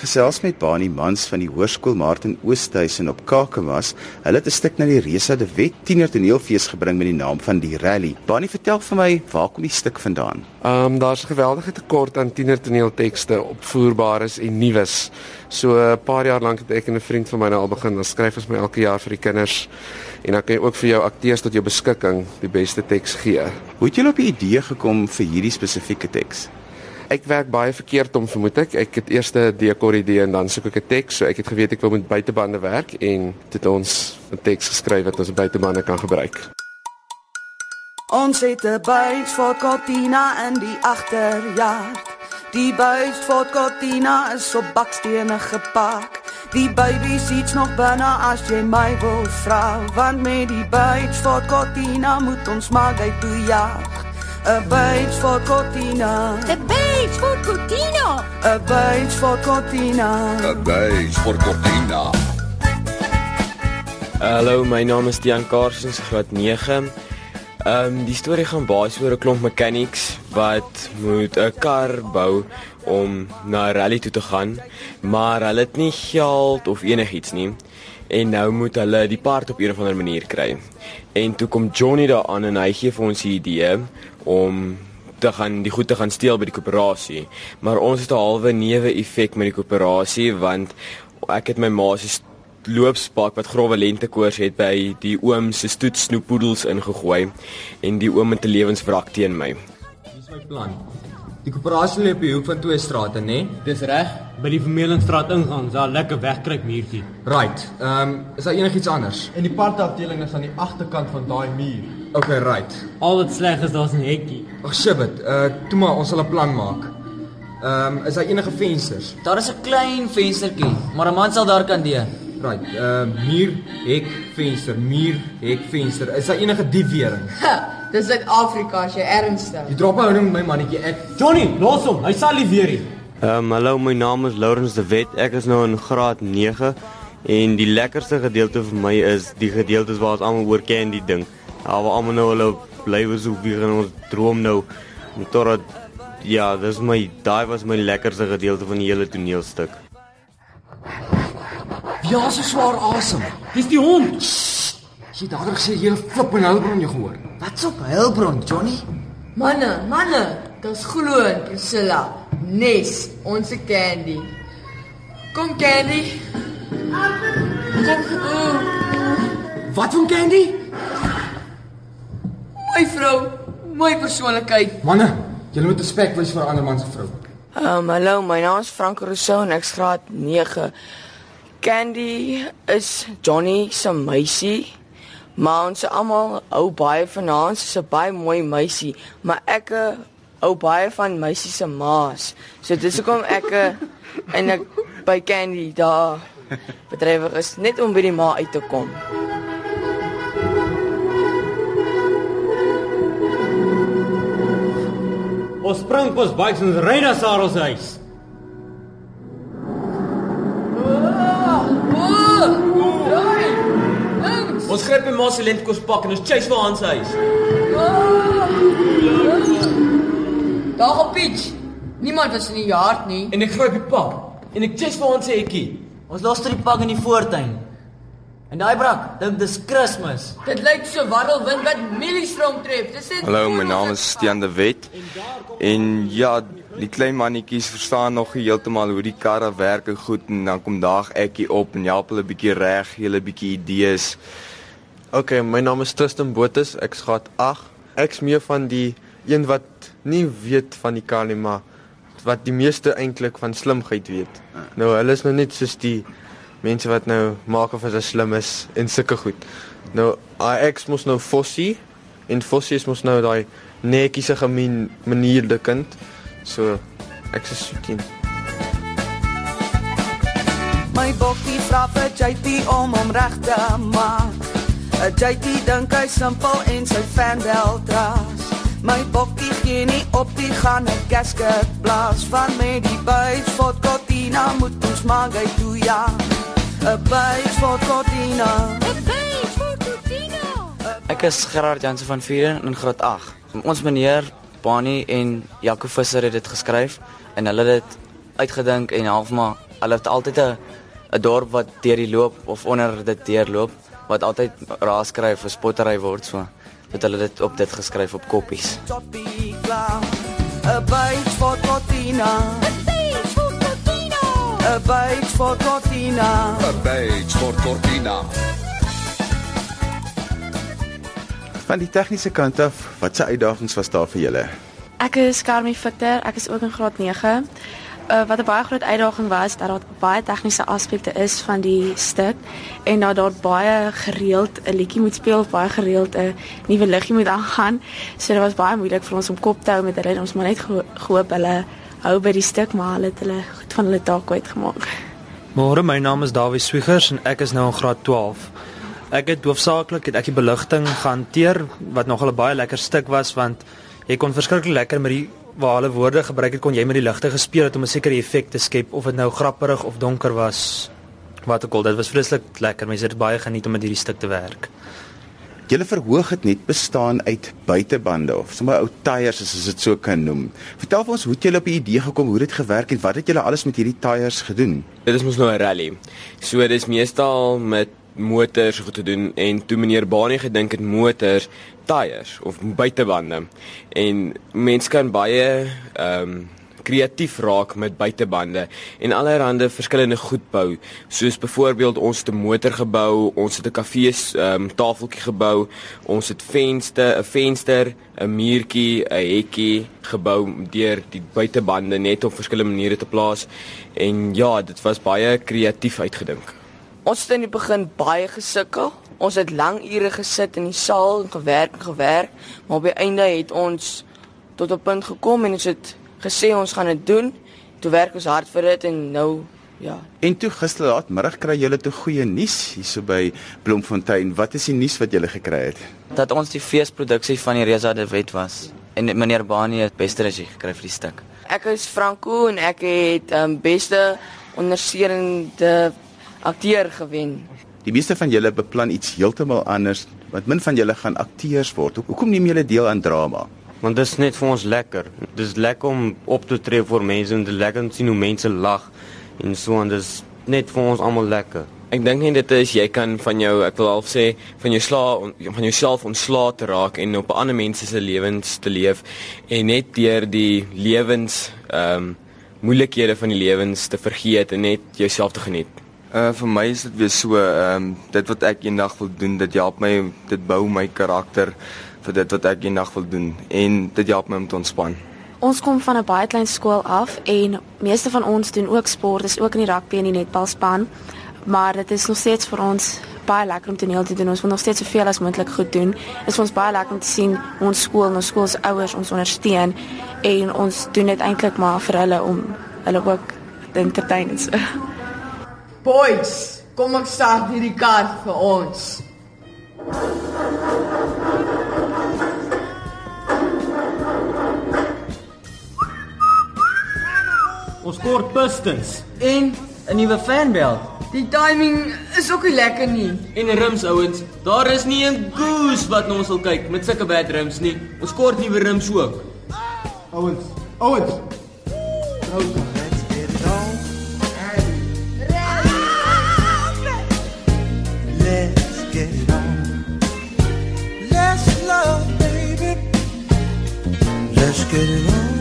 gesels met Bani Mans van die Hoërskool Martin Oosthuizen op Kakamas. Hulle het 'n stuk na die Resa de Wet Tiener Toneelfees gebring met die naam van die Rally. Bani, vertel vir my, waar kom die stuk vandaan? Ehm um, daar's 'n geweldige tekort aan tiener toneeltekste opvoerbaar is en nuus. So 'n paar jaar lank het ek en 'n vriend van my nou al begin, ons skryf ons my elke jaar vir die kinders en dan kan jy ook vir jou akteurs tot jou beskikking die beste teks gee. Hoe het julle op die idee gekom vir hierdie spesifieke teks? Ek werk baie verkeerd om vermoed ek. Ek het eers 'n dekor idee en dan soek ek 'n teks. So ek het geweet ek wil met buitebande werk en dit ons 'n teks geskryf wat ons buitebande kan gebruik. Ons het 'n buis vir Cortina in die agterjaar. Die buis vir Cortina is op bakstene gepak. Die baby sits nog binne as jy my wil vra, want met die buis vir Cortina moet ons maar gou toe jaag. 'n Byt vir Cortina. 'n Byt vir Cortina. 'n Byt vir Cortina. 'n Byt vir Cortina. Hallo, my naam is Tiaan Karsens, graad 9. Ehm um, die storie gaan basies oor 'n klomp mechanics wat moet 'n kar bou om na 'n rally toe te gaan, maar hulle het nie geld of enigiets nie. En nou moet hulle die part op 'n of ander manier kry. En toe kom Johnny daaraan en hy gee vir ons die idee om te gaan die goed te gaan steel by die koöperasie. Maar ons het 'n halwe neuwe effek met die koöperasie want ek het my ma se loopspak wat grouwe lentekoors het by die oom se stoet snoepoedels ingegooi en die oom het 'n lewenswrak teen my. Dis my plan. Die koöperasie lê op die hoek van twee strate, nê? Nee? Dis reg. By die Vermeelingstraat ingang, daar 'n lekker wegkruip muurtjie. Right. Ehm, um, is daar enigiets anders? En die partafdeling is aan die agterkant van daai muur. Okay, right. Al wat sleg is, daar's 'n hekkie. Ag, shit. Uh, toe maar, ons sal 'n plan maak. Ehm, um, is daar enige vensters? Daar is 'n klein venstertjie, maar 'n man sal daar kan deur. Right. Ehm, uh, muur, hek, venster, muur, hek, venster. Is daar enige diefwering? Dis Suid-Afrika as jy ernstig. Jy drop hou met my mannetjie. Ek Johnny, los hom. Hy sal nie weer nie. Ehm um, hallo, my naam is Lawrence de Wet. Ek is nou in graad 9 en die lekkerste gedeelte vir my is die gedeeltes waar ons almal oor candy ding. Daar waar almal nou hulle blywe so wie gaan ons droom nou totdat ja, dis my daai was my lekkerste gedeelte van die hele toneelstuk. Ja, so swaar asem. Dis die hond. Jy dadelik gesê jy flip en hulbron jy gehoor. Wat's op hulbron, Johnny? Manne, manne, dis glo en Priscilla. Nes, ons candy. Kom candy. Kom. Oh. Wat van candy? My vrou, my persoonlikheid. Manne, julle moet respek wys vir 'n ander man se vrou. Ehm um, hallo, my naam is Frank Rousseau en ek's graad 9. Candy is Johnny se meisie. Maar ons almal hou baie van haar. Sy's 'n baie mooi meisie, maar ek hou baie van meisie se maas. So dis hoekom ek en ek by Candy daar bedrywig is net om by die ma uit te kom. Ons spring pas bikes en ry na Sarah se huis. Ons gryp die Mossel lentkos pak en ons chase vir Hans se huis. Daar op pitch. Niemand was in die yard nie. En ek gryp die pak en ek chase vir Hans se hekkie. Ons los die pak in die voortuin. En daai brak, dink dis Kersfees. Dit lyk so warrelwind wat mieliestroom tref. Dis net Hallo, my naam is Stean de Wet. En ja, die klein mannetjies verstaan nog heeltemal hoe die karre werk en goed en dan kom daag ekkie op en help hulle bietjie reg, gee hulle bietjie idees. OK, my naam is Tristan Botus. Ek skaat 8. Ek's meer van die een wat nie weet van die kar nie, maar wat die meeste eintlik van slimheid weet. Nou, hulle is nou net soos die mense wat nou maak of as hy slim is en sulke goed. Nou AX mos nou Fossie en Fossie is mos nou daai netjiese gemeen manierde kind. So ek is soetien. My bokkie vra vir JT om hom reg te maak. 'n JT dink hy simpel en sy fan wel dras. My bokkie gee nie op die gaan 'n gasket blaas van met die buis vir Cortina moet ons maar gou toe ja. 'n Byt vir Cortina. 'n Byt vir Cortina. Ek is Gerard Jansen van Vieren in graad 8. Ons meneer Bani en Jaco Visser het dit geskryf en hulle het dit uitgedink en half maar hulle het altyd 'n 'n dorp wat deur die loop of onder dit deurloop wat altyd raas skryf vir spottery word so dat hulle dit op dit geskryf op koppies. A bite for Cortina. A bite for Cortina. A bite for Cortina. Van die tegniese kant af, watse uitdagings was daar vir julle? Ek is Carmi Victor, ek is ook in graad 9. Uh, wat 'n baie groot uitdaging was dat daar baie tegniese aspekte is van die stuk en dat daar baie gereeld 'n liedjie moet speel, baie gereeld 'n nuwe liggie moet aangaan. So dit was baie moeilik vir ons om kop te hou met hulle. Ons moet net geho gehoop hulle hou by die stuk, maar hulle het hulle goed van hulle taak uitgemaak. Môre, my naam is Dawie Swiegers en ek is nou in graad 12. Ek het hoofsaaklik het ek die beligting gehanteer wat nogal 'n baie lekker stuk was want jy kon verskriklik lekker met die waar hulle woorde gebruik het kon jy met die ligte gespeel het om 'n sekere effek te skep of dit nou grappirig of donker was. Wat ook al, dit was vreeslik lekker. Mense het baie geniet om met hierdie stuk te werk. Julle verhoog het net bestaan uit buitebande of sommer ou tyres as ons dit so kan noem. Vertel vir ons hoe het julle op die idee gekom, hoe het dit gewerk en wat het julle alles met hierdie tyres gedoen? Dit is mos nou 'n rally. So dis meestal met motors goed te doen en toe meneer Bani gedink het motors tyres of buitebande. En mense kan baie ehm um, kreatief raak met buitebande en allerlei verskillende goed bou. Soos byvoorbeeld ons het 'n motor gebou ons het 'n kafee ehm um, tafeltjie gebou ons het venster 'n venster 'n muurtjie 'n hekkie gebou deur die buitebande net op verskillende maniere te plaas. En ja dit was baie kreatief uitgedink Ons het in die begin baie gesukkel. Ons het lang ure gesit in die saal en gewerk en gewerk, maar op die einde het ons tot 'n punt gekom en ons het gesê ons gaan dit doen. Toe werk ons hard vir dit en nou ja. En toe gister laatmiddag kry julle toe goeie nuus hierso by Bloemfontein. Wat is die nuus wat julle gekry het? Dat ons die feesproduksie van die Reza de Wet was en meneer Bani het beste regie gekry vir die stuk. Ek is Franco en ek het um, beste ondersteunende akteur gewen. Die meeste van julle beplan iets heeltemal anders, want min van julle gaan akteurs word. Hoekom neem julle deel aan drama? Want dit is net vir ons lekker. Dit is lekker om op te tree voor mense en dit is lekker om te sien hoe mense lag en so en dit is net vir ons almal lekker. Ek dink net dit is jy kan van jou ek wil half sê van jou sla van jouself ontslae te raak en op ander mense se lewens te leef en net deur die lewens ehm um, moeilikhede van die lewens te vergeet en net jouself te geniet. Uh vir my is dit weer so, ehm um, dit wat ek eendag wil doen, dit help my dit bou my karakter vir dit wat ek eendag wil doen en dit help my om te ontspan. Ons kom van 'n baie klein skool af en meeste van ons doen ook sport, dis ook in die rugby en die netbalspan, maar dit is nog steeds vir ons baie lekker om toneel te doen. Ons wil nog steeds soveel as moontlik goed doen. Dit is vir ons baie lekker om te sien ons skool en ons skool se ouers ons ondersteun en ons doen dit eintlik maar vir hulle om hulle ook te entertain. So. Boys, kom ek start hierdie kar vir ons. Ons kort pistons en 'n nuwe fanbelt. Die timing is ook nie lekker nie. En rims ouens, daar is nie 'n goose wat na ons wil kyk met sulke bad rims nie. Ons kort nuwe rims ook. Ouens, ouens. Nou, get it on. Let's love, baby. Let's get it on.